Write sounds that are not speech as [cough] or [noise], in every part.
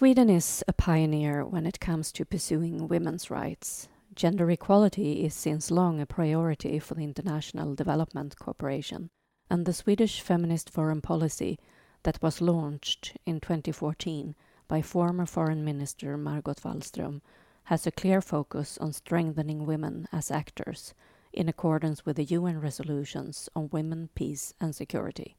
Sweden is a pioneer when it comes to pursuing women's rights. Gender equality is since long a priority for the international development cooperation, and the Swedish feminist foreign policy that was launched in 2014 by former Foreign Minister Margot Wallström has a clear focus on strengthening women as actors in accordance with the UN resolutions on women, peace, and security.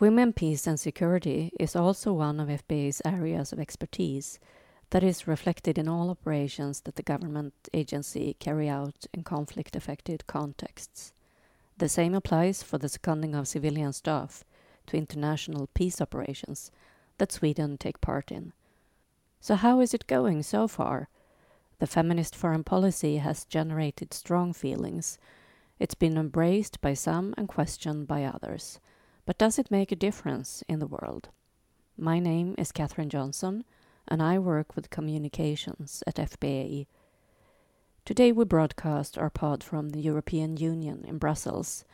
Women, peace, and security is also one of FBA's areas of expertise that is reflected in all operations that the government agency carry out in conflict affected contexts. The same applies for the seconding of civilian staff to international peace operations that Sweden take part in. So how is it going so far? The feminist foreign policy has generated strong feelings. It's been embraced by some and questioned by others. But does it make a difference in the world? My name is Catherine Johnson, and I work with communications at FBA. Today we broadcast our pod from the European Union in Brussels.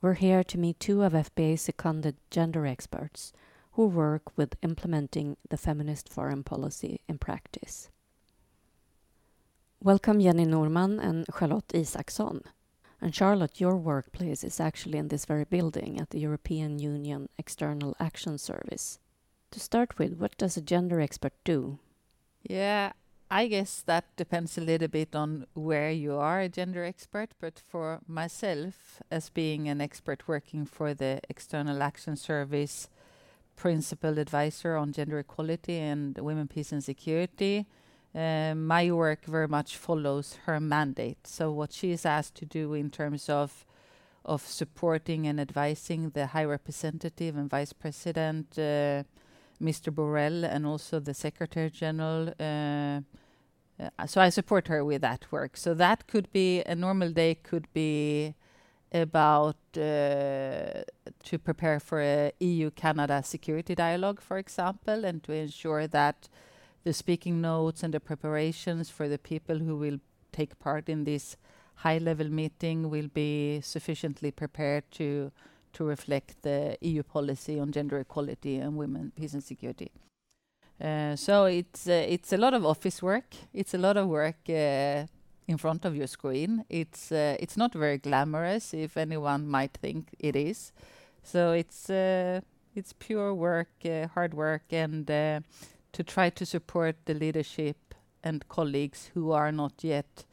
We're here to meet two of FBA's seconded gender experts who work with implementing the feminist foreign policy in practice. Welcome Jenny Norman and Charlotte Isaksson. And Charlotte, your workplace is actually in this very building at the European Union External Action Service. To start with, what does a gender expert do? Yeah, I guess that depends a little bit on where you are a gender expert, but for myself, as being an expert working for the External Action Service, principal advisor on gender equality and women, peace, and security, uh, my work very much follows her mandate. So what she is asked to do in terms of of supporting and advising the High Representative and Vice President, uh, Mr. Borrell, and also the Secretary General. Uh, uh, so I support her with that work. So that could be a normal day. Could be about uh, to prepare for a EU-Canada security dialogue, for example, and to ensure that the speaking notes and the preparations for the people who will take part in this high level meeting will be sufficiently prepared to to reflect the EU policy on gender equality and women, peace and security. Uh, so it's uh, it's a lot of office work. It's a lot of work uh, in front of your screen. It's uh, it's not very glamorous, if anyone might think it is. So it's uh, it's pure work, uh, hard work, and to try to support the leadership and colleagues who are not yet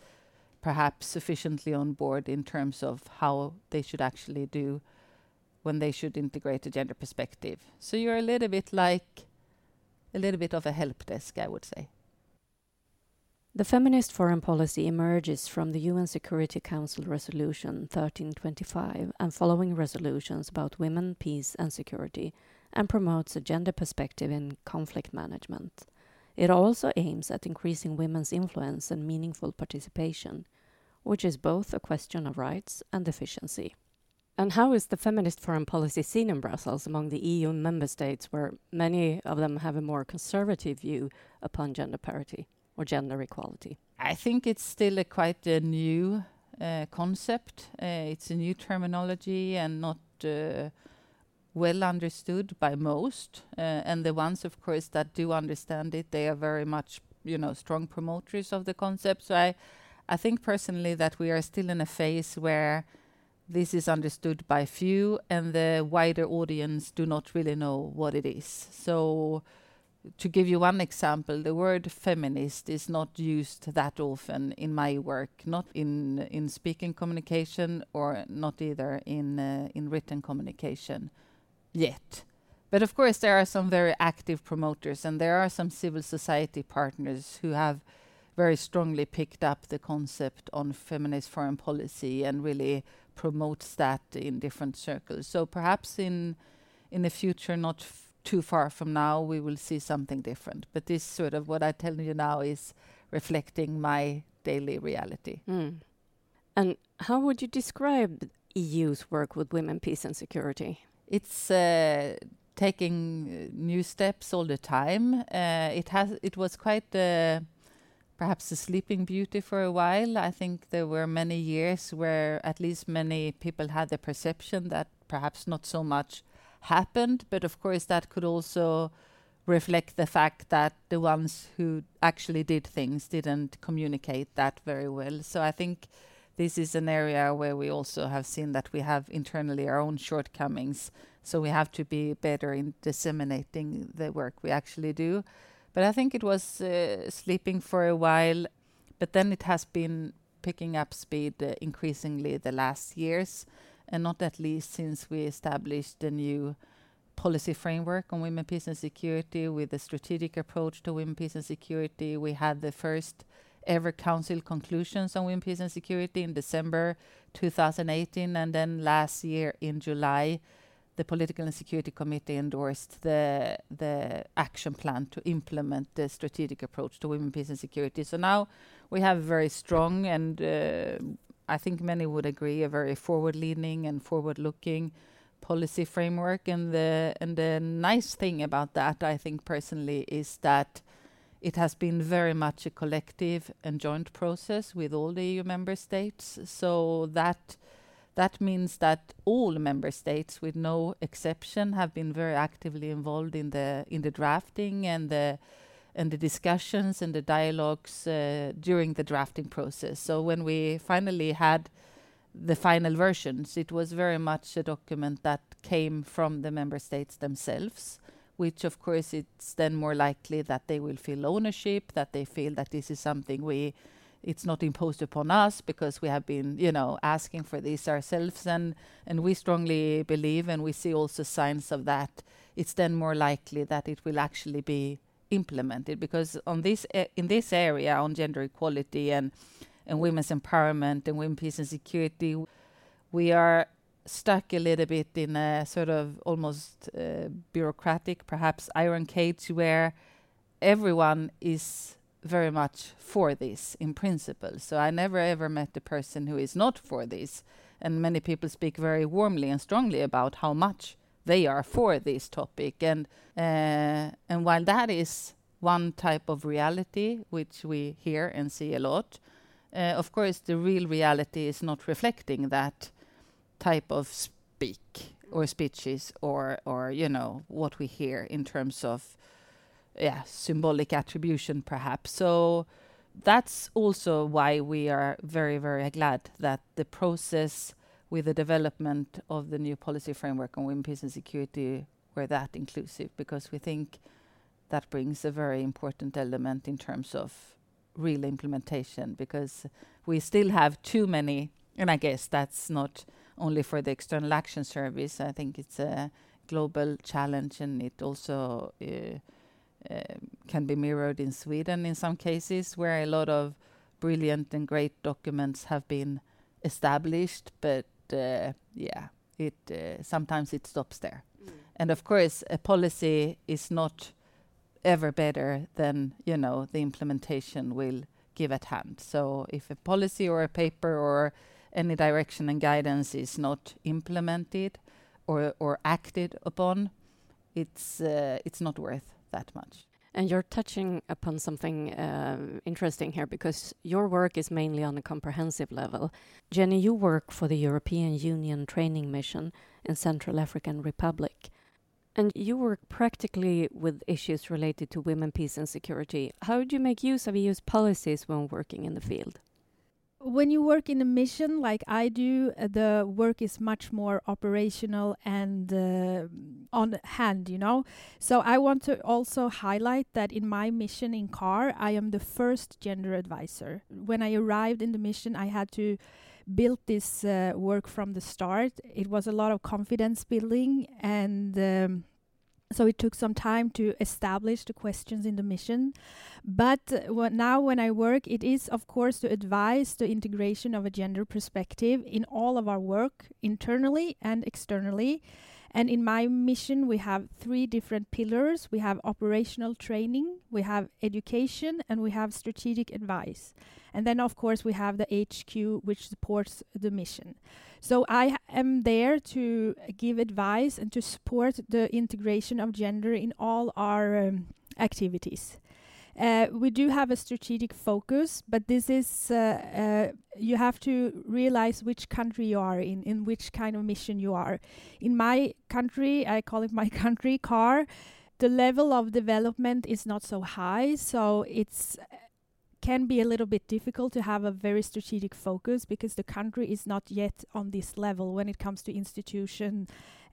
perhaps sufficiently on board in terms of how they should actually do when they should integrate a gender perspective. So you're a little bit like a little bit of a help desk, I would say. The feminist foreign policy emerges from the UN Security Council Resolution 1325 and following resolutions about women, peace, and security, and promotes a gender perspective in conflict management. It also aims at increasing women's influence and meaningful participation, which is both a question of rights and efficiency. And how is the feminist foreign policy seen in Brussels among the EU member states, where many of them have a more conservative view upon gender parity or gender equality? I think it's still a quite a new uh, concept. Uh, it's a new terminology and not uh, well understood by most, uh, and the ones, of course, that do understand it, they are very much, you know, strong promoters of the concept. So I, I think personally that we are still in a phase where this is understood by few, and the wider audience do not really know what it is. So to give you one example, the word feminist is not used that often in my work, not in in speaking communication or not either in uh, in written communication yet. But of course, there are some very active promoters, and there are some civil society partners who have very strongly picked up the concept on feminist foreign policy and really promotes that in different circles. So perhaps in in the future, not too far from now, we will see something different. But this sort of what I tell you now is reflecting my daily reality. Mm. And how would you describe EU's work with women, peace, and security? It's uh, taking uh, new steps all the time. Uh, it has it was quite uh, perhaps a sleeping beauty for a while. I think there were many years where at least many people had the perception that perhaps not so much happened, but of course that could also reflect the fact that the ones who actually did things didn't communicate that very well. So I think this is an area where we also have seen that we have internally our own shortcomings. So we have to be better in disseminating the work we actually do. But I think it was uh, sleeping for a while, but then it has been picking up speed uh, increasingly the last years, and not at least since we established the new policy framework on women, peace, and security with a strategic approach to women, peace, and security. We had the first ever council conclusions on women, peace, and security in December 2018, and then last year in July, the Political and Security Committee endorsed the the action plan to implement the strategic approach to women, peace, and security. So now we have a very strong and uh, I think many would agree a very forward-leaning and forward-looking policy framework. And the and the nice thing about that, I think personally, is that it has been very much a collective and joint process with all the EU member states. So that that means that all member states, with no exception, have been very actively involved in the in the drafting and the and the discussions and the dialogues uh, during the drafting process. So when we finally had the final versions, it was very much a document that came from the member states themselves, which of course it's then more likely that they will feel ownership, that they feel that this is something we it's not imposed upon us because we have been, you know, asking for this ourselves and and we strongly believe and we see also signs of that. It's then more likely that it will actually be implemented because on this eh, in this area on gender equality and and women's empowerment and women peace and security we are stuck a little bit in a sort of almost uh, bureaucratic perhaps iron cage where everyone is very much for this in principle so i never ever met a person who is not for this and many people speak very warmly and strongly about how much they are for this topic. And uh, and while that is one type of reality which we hear and see a lot, uh, of course the real reality is not reflecting that type of speak or speeches or or you know what we hear in terms of yeah symbolic attribution perhaps. So that's also why we are very very glad that the process with the development of the new policy framework on women, peace and security were that inclusive because we think that brings a very important element in terms of real implementation because we still have too many and I guess that's not only for the external action service I think it's a global challenge and it also uh, uh, can be mirrored in Sweden in some cases where a lot of brilliant and great documents have been established but uh, yeah, it uh, sometimes it stops there. Mm. And of course, a policy is not ever better than you know the implementation will give at hand. So if a policy or a paper or any direction and guidance is not implemented or or acted upon, it's uh, it's not worth that much. And you're touching upon something uh, interesting here because your work is mainly on a comprehensive level. Jenny, you work for the European Union Training Mission in Central African Republic. And you work practically with issues related to women, peace, and security. How do you make use of EU's policies when working in the field? When you work in a mission like I do, uh, the work is much more operational and uh, on hand, you know. So I want to also highlight that in my mission in CAR, I am the first gender advisor. When I arrived in the mission, I had to build this uh, work from the start. It was a lot of confidence building and um, so it took some time to establish the questions in the mission. But uh, now when i work it is of course to advise the integration of a gender perspective in all of our work internally and externally and in my mission we have three different pillars. We have operational training we have education and we have strategic advice. And then of course we have the hq which supports the mission. So I am there to give advice and to support the integration of gender in all our um, activities. Uh, we do have a strategic focus, but this is uh, uh, you have to realize which country you are in, in which kind of mission you are. In my country, I call it my [laughs] country, CAR. the level of development is not so high, so it's can be a little bit difficult to have a very strategic focus because the country is not yet on this level when it comes to institution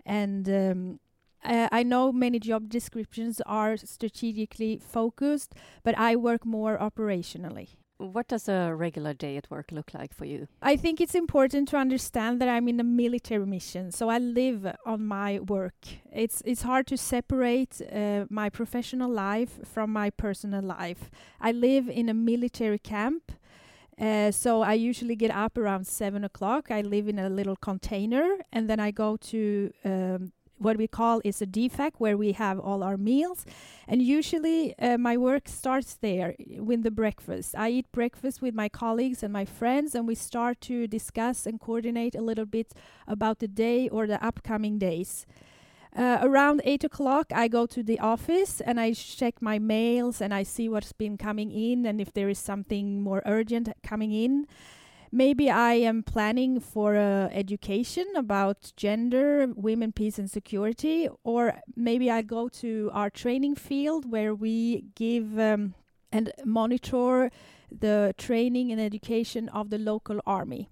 and um, uh, I know many job descriptions are strategically focused, but I work more operationally. What does a regular day at work look like for you? I think it's important to understand that I'm in a military mission, so I live on my work. It's it's hard to separate uh, my professional life from my personal life. I live in a military camp, uh, so I usually get up around seven o'clock. I live in a little container, and then I go to um, what we call is a DFAC where we have all our meals. And usually uh, my work starts there with the breakfast. I eat breakfast with my colleagues and my friends, and we start to discuss and coordinate a little bit about the day or the upcoming days. Uh, around eight o'clock, I go to the office and I check my mails and I see what's been coming in and if there is something more urgent coming in maybe I am planning for uh, education about gender, women, peace, and security, or maybe I go to our training field where we give um, and monitor the training and education of the local army.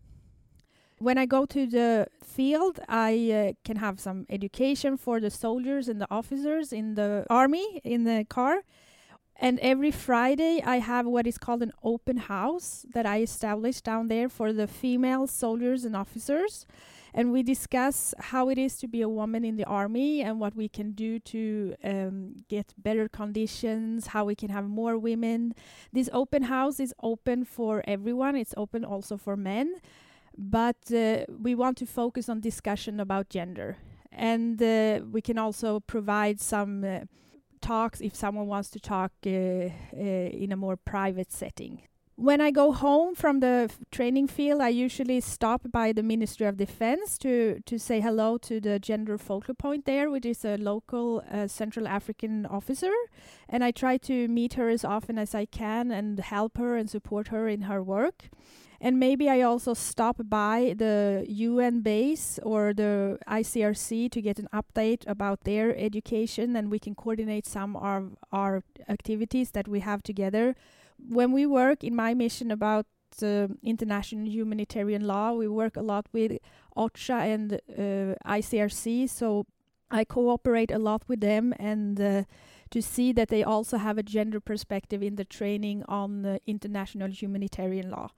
When I go to the field, I uh, can have some education for the soldiers and the officers in the army in the CAR and every Friday, I have what is called an open house that I established down there for the female soldiers and officers. And we discuss how it is to be a woman in the army and what we can do to um, get better conditions, how we can have more women. This open house is open for everyone, it's open also for men. But uh, we want to focus on discussion about gender. And uh, we can also provide some. Uh, talks if someone wants to talk uh, uh, in a more private setting. When I go home from the f- training field, I usually stop by the Ministry of Defense to, to say hello to the gender focal point there, which is a local uh, Central African officer. And I try to meet her as often as I can and help her and support her in her work and maybe I also stop by the UN base or the ICRC to get an update about their education, and we can coordinate some of our activities that we have together. When we work in my mission about uh, international humanitarian law, we work a lot with OCHA and uh, ICRC, so I cooperate a lot with them and. Uh, to see that they also have a gender perspective in the training on international humanitarian law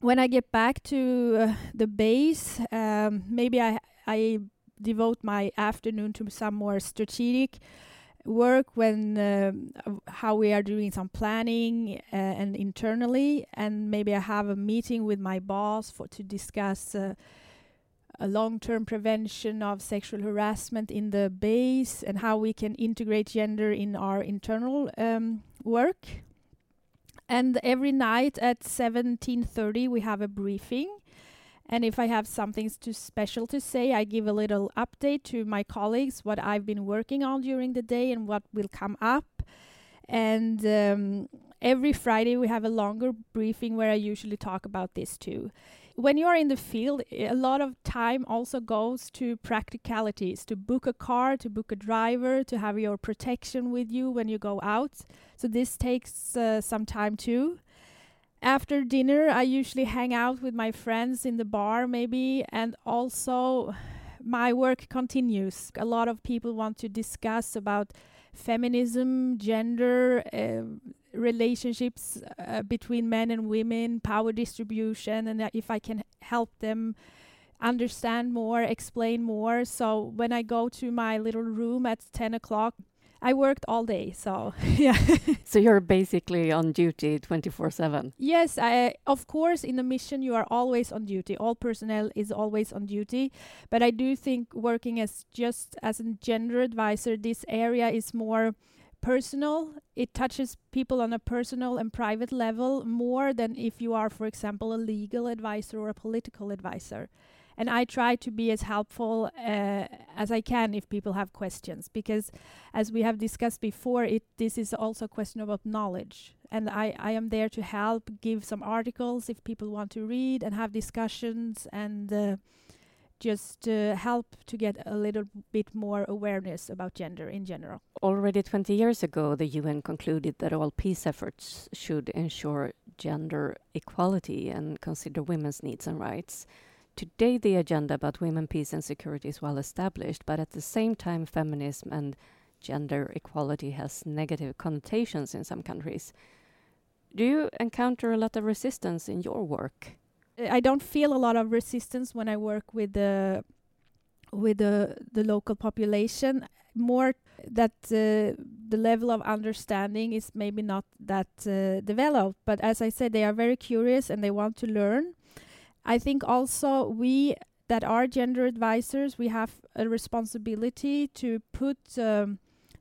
when I get back to uh, the base, um, maybe I I devote my afternoon to some more strategic work when uh, how we are doing some planning uh, and internally, and maybe I have a meeting with my boss for to discuss. Uh, a long-term prevention of sexual harassment in the base and how we can integrate gender in our internal um, work and every night at 17:30 we have a briefing. And if I have something too special to say, I give a little update to my colleagues what I've been working on during the day and what will come up. And um, every Friday we have a longer briefing where I usually talk about this too when you are in the field, a lot of time also goes to practicalities to book a car, to book a driver, to have your protection with you when you go out. So this takes uh, some time too. After dinner, I usually hang out with my friends in the bar, maybe, and also my work continues. A lot of people want to discuss about feminism, gender, uh, relationships uh, between men and women, power distribution, and if I can help them understand more, explain more. So when I go to my little room at 10 o'clock, I worked all day, so [laughs] yeah. so you're basically on duty 24/7. Yes, I of course in a mission you are always on duty. All personnel is always on duty, but I do think working as just as a gender advisor this area is more personal. It touches people on a personal and private level more than if you are, for example, a legal advisor or a political advisor. And I try to be as helpful uh, as I can if people have questions, because as we have discussed before, it this is also a question about knowledge. And I, I am there to help, give some articles if people want to read and have discussions and uh, just uh, help to get a little bit more awareness about gender in general. Already 20 years ago, the UN concluded that all peace efforts should ensure gender equality and consider women's needs and rights. Today, the agenda about women, peace, and security is well established, but at the same time, feminism and gender equality has negative connotations in some countries. Do you encounter a lot of resistance in your work? I don't feel a lot of resistance when I work with the with the the local population. More that uh, the level of understanding is maybe not that uh, developed, but as I said, they are very curious and they want to learn. I think also we that are gender advisors, we have a responsibility to put um,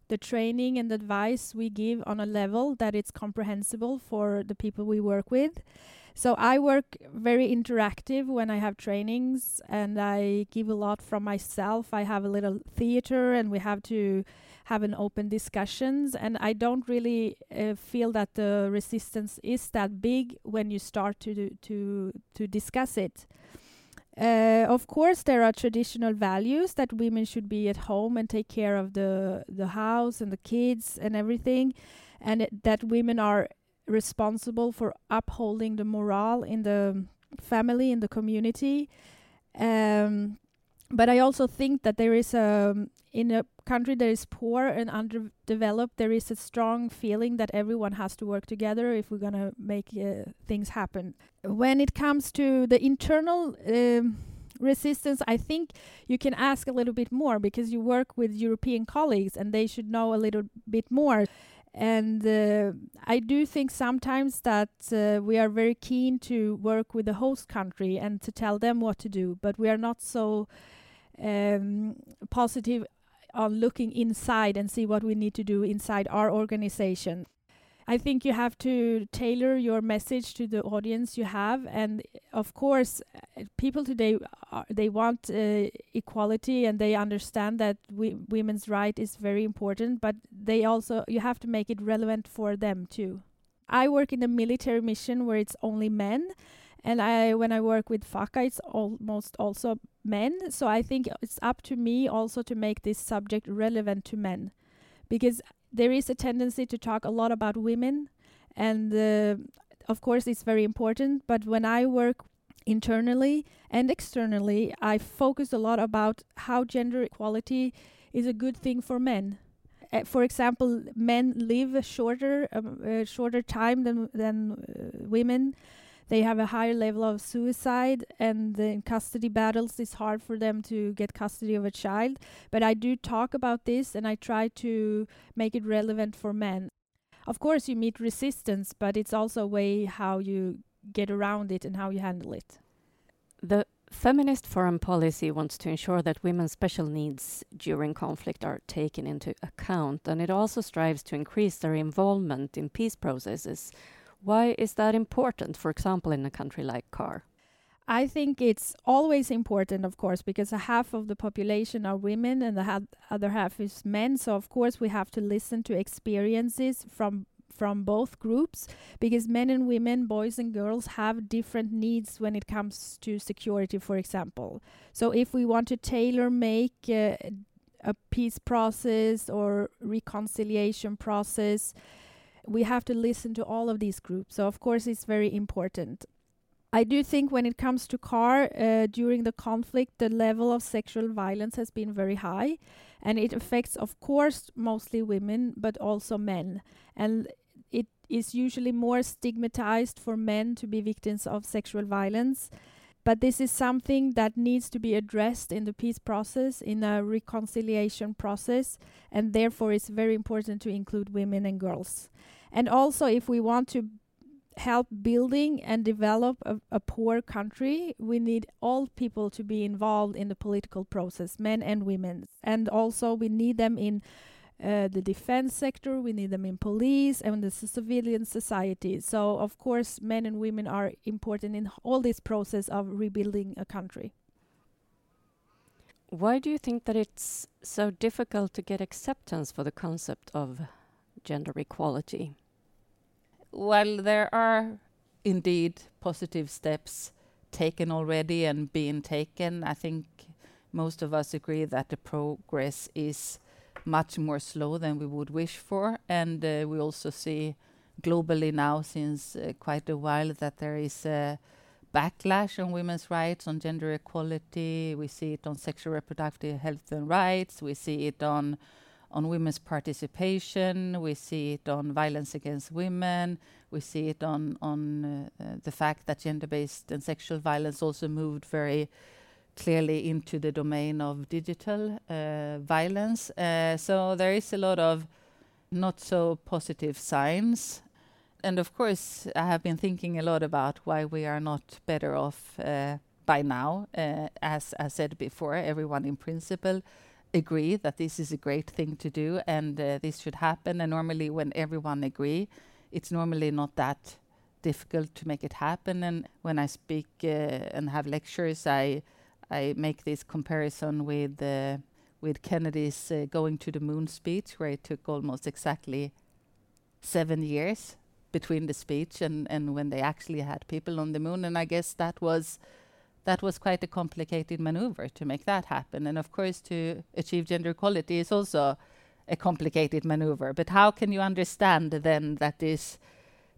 the training and advice we give on a level that it's comprehensible for the people we work with. So I work very interactive when I have trainings and I give a lot from myself. I have a little theater and we have to have an open discussions and I don't really uh, feel that the resistance is that big when you start to to to discuss it. Uh, of course, there are traditional values that women should be at home and take care of the the house and the kids and everything, and that women are responsible for upholding the morale in the family in the community. Um, but I also think that there is a in a country that is poor and underdeveloped, there is a strong feeling that everyone has to work together if we're gonna make uh, things happen. When it comes to the internal um, resistance, I think you can ask a little bit more because you work with European colleagues and they should know a little bit more. And uh, I do think sometimes that uh, we are very keen to work with the host country and to tell them what to do, but we are not so um, positive on looking inside and see what we need to do inside our organization. I think you have to tailor your message to the audience you have, and of course, uh, people today are, they want uh, equality and they understand that we, women's right is very important, but they also you have to make it relevant for them too. I work in a military mission where it's only men, and I when I work with FACA, it's almost also men. So I think it's up to me also to make this subject relevant to men, because there is a tendency to talk a lot about women, and uh, of course it's very important. But when I work internally and externally, I focus a lot about how gender equality is a good thing for men. Uh, for example, men live a shorter, um, uh, shorter time than than uh, women they have a higher level of suicide and in custody battles it's hard for them to get custody of a child. But i do talk about this and i try to make it relevant for men. Of course you meet resistance but it's also a way how you get around it and how you handle it. The feminist foreign policy wants to ensure that women's special needs during conflict are taken into account and it also strives to increase their involvement in peace processes why is that important, for example, in a country like CAR? I think it's always important, of course, because half of the population are women and the ha other half is men. So, of course, we have to listen to experiences from from both groups because men and women, boys and girls have different needs when it comes to security, for example. So, if we want to tailor make uh, a peace process or reconciliation process, we have to listen to all of these groups. So, of course, it's very important. I do think when it comes to CAR, uh, during the conflict, the level of sexual violence has been very high. And it affects, of course, mostly women, but also men. And it is usually more stigmatized for men to be victims of sexual violence. But this is something that needs to be addressed in the peace process, in a reconciliation process, and therefore it's very important to include women and girls. And also, if we want to help building and develop a, a, poor country, we need all people to be involved in the political process, men and women. And also, we need them in uh, the defense sector, we need them in police and in the civilian society. So, of course, men and women are important in all this process of rebuilding a country. Why do you think that it's so difficult to get acceptance for the concept of gender equality? Well, there are indeed positive steps taken already and being taken. I think most of us agree that the progress is much more slow than we would wish for. And uh, we also see globally now, since uh, quite a while, that there is a backlash on women's rights, on gender equality. We see it on sexual reproductive health and rights. We see it on on women's participation. We see it on violence against women. We see it on on uh, uh, the fact that gender-based and sexual violence also moved very clearly into the domain of digital uh, violence. Uh, so there is a lot of not so positive signs. And of course, I have been thinking a lot about why we are not better off uh, by now. Uh, as I said before, everyone in principle agree that this is a great thing to do and uh, this should happen. And normally, when everyone agree, it's normally not that difficult to make it happen. And when I speak uh, and have lectures, I I make this comparison with uh, with Kennedy's uh, going to the moon speech, where it took almost exactly seven years between the speech and, and when they actually had people on the moon. And I guess that was that was quite a complicated maneuver to make that happen. And of course, to achieve gender equality is also a complicated maneuver. But how can you understand then that this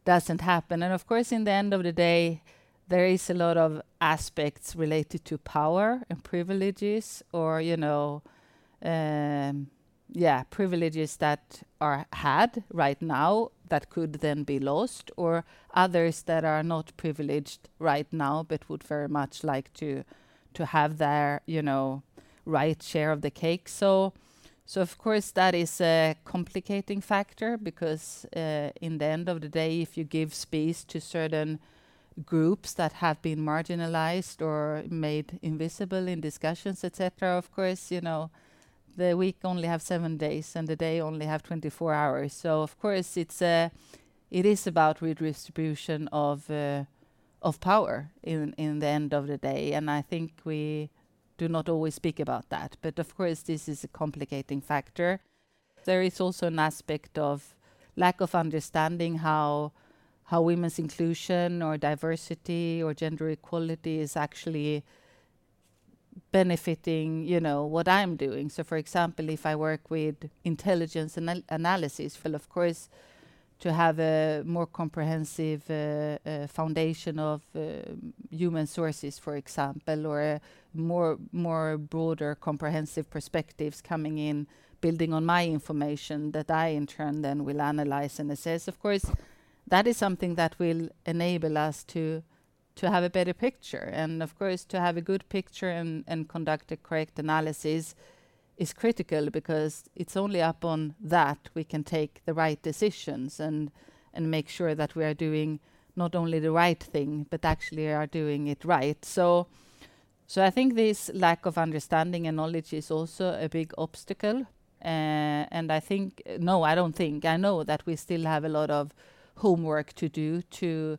doesn't happen? And of course, in the end of the day, there is a lot of aspects related to power and privileges, or you know, um, yeah, privileges that are had right now that could then be lost, or others that are not privileged right now but would very much like to to have their you know right share of the cake. So. So of course that is a complicating factor because uh, in the end of the day, if you give space to certain groups that have been marginalized or made invisible in discussions, etc. Of course, you know, the week only have seven days and the day only have 24 hours. So of course, it's a, it is about redistribution of uh, of power in in the end of the day, and I think we do not always speak about that. But of course, this is a complicating factor. There is also an aspect of lack of understanding how how women's inclusion or diversity or gender equality is actually benefiting you know what i'm doing. So for example if i work with intelligence anal analysis well of course to have a more comprehensive uh, uh, foundation of uh, human sources for example or more more broader comprehensive perspectives coming in building on my information that i in turn then will analyze and assess. Of course that is something that will enable us to to have a better picture. And of course, to have a good picture and, and conduct a correct analysis is critical because it's only upon that we can take the right decisions and and make sure that we are doing not only the right thing but actually are doing it right. So so I think this lack of understanding and knowledge is also a big obstacle. Uh, and I think no, I don't think I know that we still have a lot of homework to do to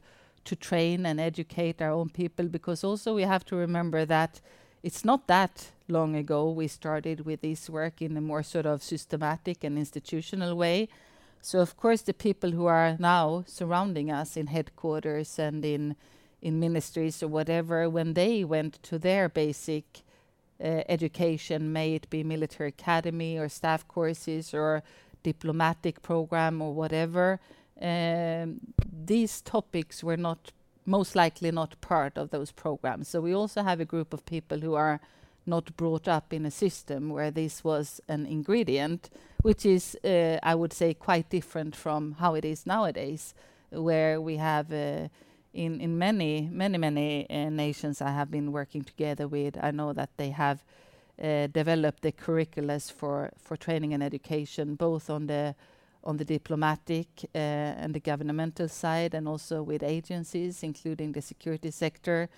to train and educate our own people because also we have to remember that it's not that long ago we started with this work in a more sort of systematic and institutional way. So of course the people who are now surrounding us in headquarters and in in ministries or whatever, when they went to their basic uh, education, may it be military academy or staff courses or diplomatic program or whatever, um, these topics were not most likely not part of those programs. So we also have a group of people who are not brought up in a system where this was an ingredient, which is, uh, I would say, quite different from how it is nowadays, where we have uh, in in many many many uh, nations I have been working together with. I know that they have uh, developed the curriculums for for training and education, both on the on the diplomatic uh, and the governmental side, and also with agencies, including the security sector,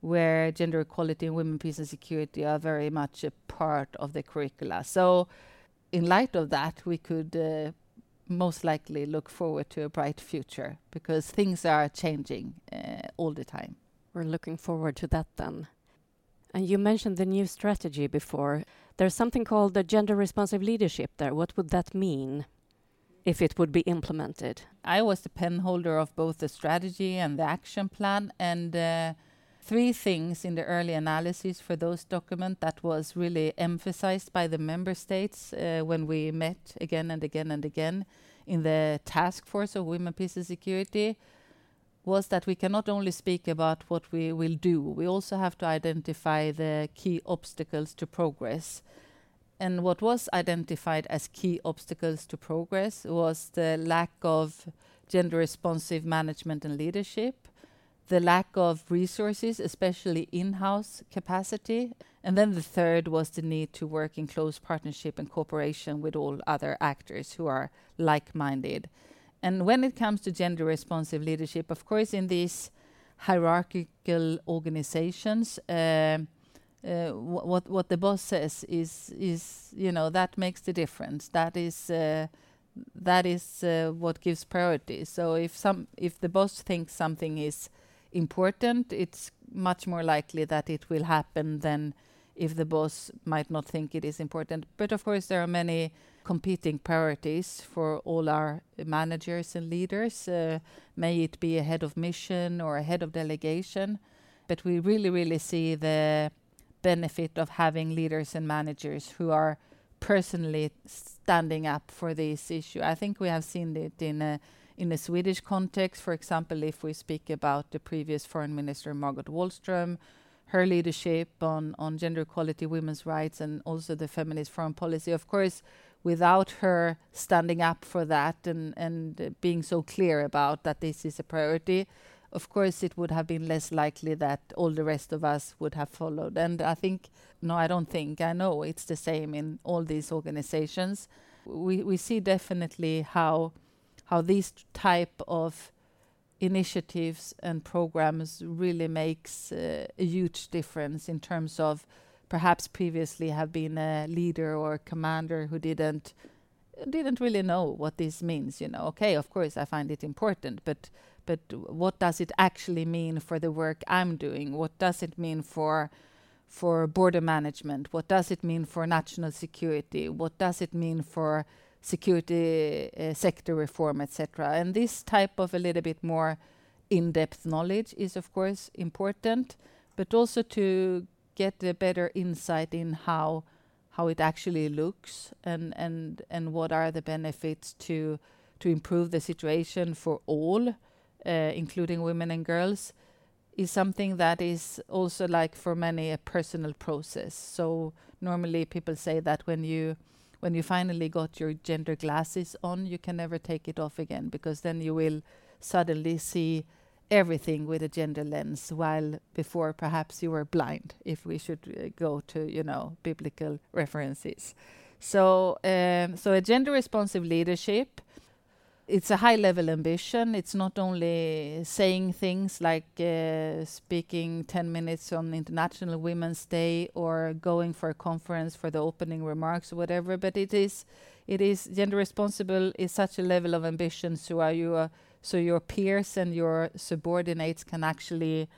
where gender equality and women, peace, and security are very much a part of the curricula. So, in light of that, we could uh, most likely look forward to a bright future because things are changing uh, all the time. We're looking forward to that then. And you mentioned the new strategy before. There's something called the gender responsive leadership there. What would that mean? If it would be implemented? I was the pen holder of both the strategy and the action plan, and uh, three things in the early analysis for those documents that was really emphasized by the member states uh, when we met again and again and again in the task force of women, peace and security was that we cannot only speak about what we will do, we also have to identify the key obstacles to progress. And what was identified as key obstacles to progress was the lack of gender responsive management and leadership, the lack of resources, especially in house capacity. And then the third was the need to work in close partnership and cooperation with all other actors who are like minded. And when it comes to gender responsive leadership, of course, in these hierarchical organizations, uh, uh, what what the boss says is is you know that makes the difference. That is uh, that is uh, what gives priority. So if some if the boss thinks something is important, it's much more likely that it will happen than if the boss might not think it is important. But of course, there are many competing priorities for all our managers and leaders. Uh, may it be a head of mission or a head of delegation, but we really, really see the benefit of having leaders and managers who are personally standing up for this issue. I think we have seen it in a in a Swedish context, for example, if we speak about the previous foreign minister Margot Wallström, her leadership on on gender equality, women's rights, and also the feminist foreign policy. Of course, without her standing up for that and and uh, being so clear about that this is a priority, of course it would have been less likely that all the rest of us would have followed. And I think, no, I don't think, I know it's the same in all these organizations. We we see definitely how how these type of initiatives and programs really makes uh, a huge difference in terms of perhaps previously have been a leader or a commander who didn't didn't really know what this means you know. Okay of course i find it important but but what does it actually mean for the work i'm doing? What does it mean for for border management? What does it mean for national security? What does it mean for security uh, sector reform etc and this type of a little bit more in-depth knowledge is of course important but also to get a better insight in how how it actually looks and and and what are the benefits to to improve the situation for all, uh, including women and girls, is something that is also like for many a personal process. So normally people say that when you when you finally got your gender glasses on, you can never take it off again because then you will suddenly see everything with a gender lens, while before perhaps you were blind, if we should uh, go to, you know, biblical references. So, um, so a gender responsive leadership. It's a high level ambition. It's not only saying things like uh, speaking 10 minutes on International Women's Day or going for a conference for the opening remarks or whatever, but it is, it is gender responsible is such a level of ambition. So are you a so your peers and your subordinates can actually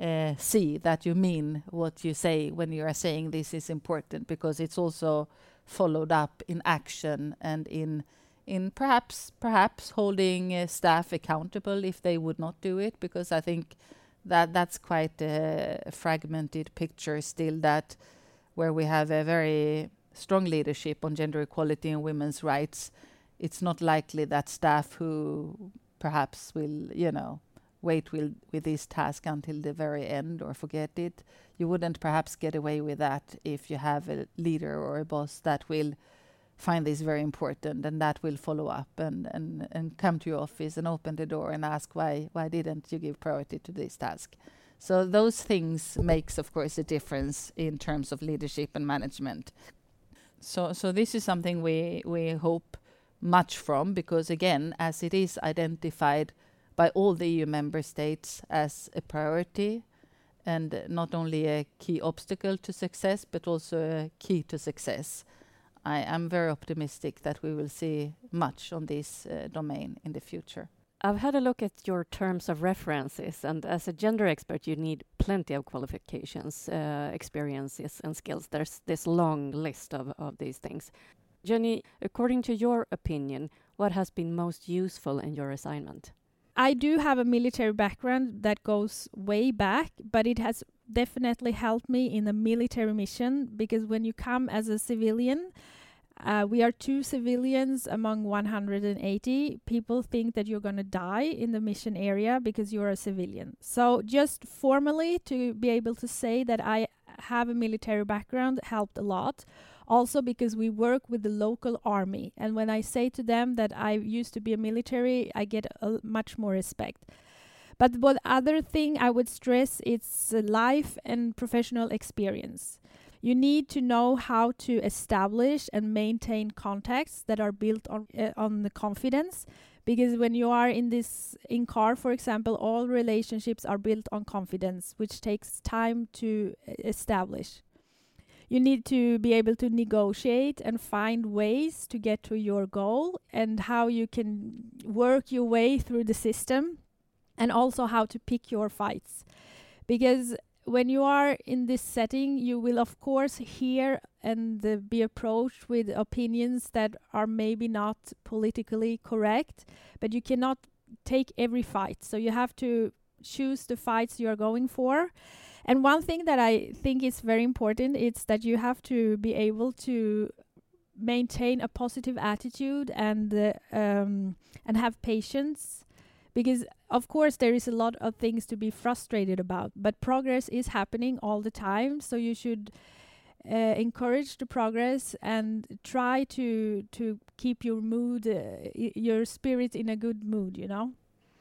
uh, see that you mean what you say when you are saying this is important because it's also followed up in action and in in perhaps perhaps holding uh, staff accountable if they would not do it because I think that that's quite a fragmented picture still that where we have a very strong leadership on gender equality and women's rights it's not likely that staff who perhaps will, you know, wait will, with this task until the very end or forget it. You wouldn't perhaps get away with that if you have a leader or a boss that will find this very important and that will follow up and, and, and come to your office and open the door and ask why why didn't you give priority to this task. So those things makes of course a difference in terms of leadership and management. So so this is something we we hope much from because again as it is identified by all the EU member states as a priority and not only a key obstacle to success but also a key to success. I am very optimistic that we will see much on this uh, domain in the future. I've had a look at your terms of references, and as a gender expert, you need plenty of qualifications, uh, experiences, and skills. There's this long list of, of these things. Jenny, according to your opinion, what has been most useful in your assignment? I do have a military background that goes way back, but it has definitely helped me in a military mission because when you come as a civilian, uh, we are two civilians among 180. People think that you're going to die in the mission area because you're a civilian. So, just formally to be able to say that I have a military background helped a lot. Also, because we work with the local army. And when I say to them that I used to be a military, I get much more respect. But what other thing I would stress it's life and professional experience. You need to know how to establish and maintain contacts that are built on uh, on the confidence because when you are in this in CAR for example all relationships are built on confidence which takes time to establish you need to be able to negotiate and find ways to get to your goal and how you can work your way through the system and also how to pick your fights because when you are in this setting, you will of course hear and uh, be approached with opinions that are maybe not politically correct, but you cannot take every fight. So you have to choose the fights you are going for. And one thing that I think is very important is that you have to be able to maintain a positive attitude and uh, um, and have patience because of course there is a lot of things to be frustrated about but progress is happening all the time. So you should uh, encourage the progress and try to to keep your mood uh, your spirit in a good mood you know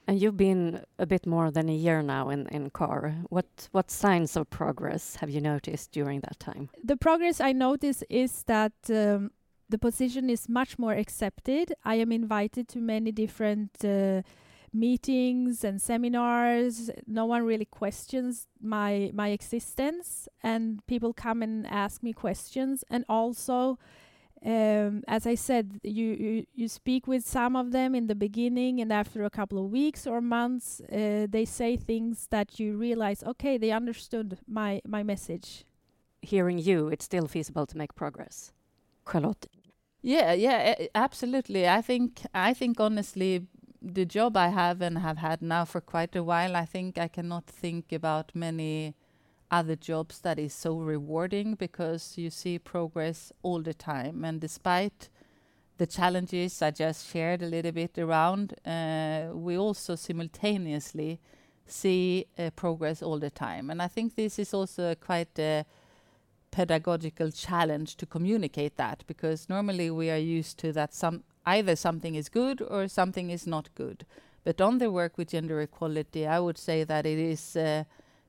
and you've been a bit more than a year now in in CAR. What what signs of progress have you noticed during that time? The progress i notice is that um, the position is much more accepted. I am invited to many different uh, meetings and seminars. No one really questions my my existence and people come and ask me questions. And also um, as I said, you, you you speak with some of them in the beginning, and after a couple of weeks or months, uh, they say things that you realize, okay, they understood my my message. Hearing you, it's still feasible to make progress. Charlotte. Yeah, yeah, absolutely. I think I think honestly, the job I have and have had now for quite a while, I think I cannot think about many other jobs that is so rewarding because you see progress all the time. And despite the challenges I just shared a little bit around, uh, we also simultaneously see uh, progress all the time. And I think this is also quite a pedagogical challenge to communicate that because normally we are used to that some either something is good or something is not good. But on the work with gender equality, I would say that it is uh,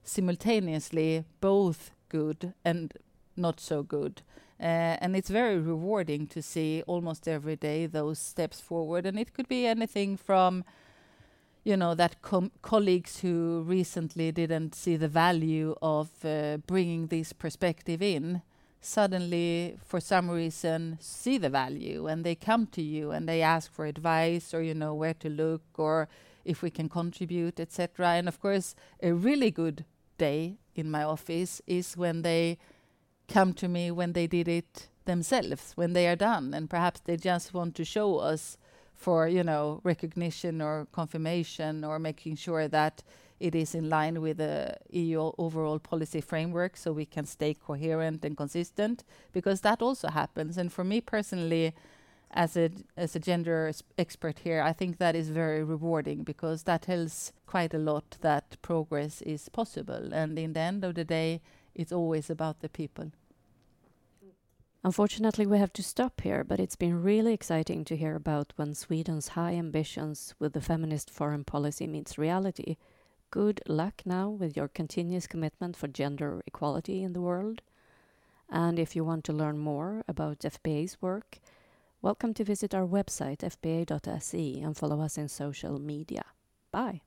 simultaneously both good and not so good. Uh, and it's very rewarding to see almost every day those steps forward. And it could be anything from, you know, that colleagues who recently didn't see the value of uh, bringing this perspective in suddenly for some reason see the value and they come to you and they ask for advice or you know where to look or if we can contribute etc and of course a really good day in my office is when they come to me when they did it themselves when they are done and perhaps they just want to show us for you know recognition or confirmation or making sure that it is in line with the EU overall policy framework so we can stay coherent and consistent because that also happens. And for me personally, as a as a gender expert here, I think that is very rewarding because that tells quite a lot that progress is possible. And in the end of the day, it's always about the people. Unfortunately, we have to stop here, but it's been really exciting to hear about when Sweden's high ambitions with the feminist foreign policy meets reality Good luck now with your continuous commitment for gender equality in the world. And if you want to learn more about FBA's work, welcome to visit our website fba.se and follow us in social media. Bye.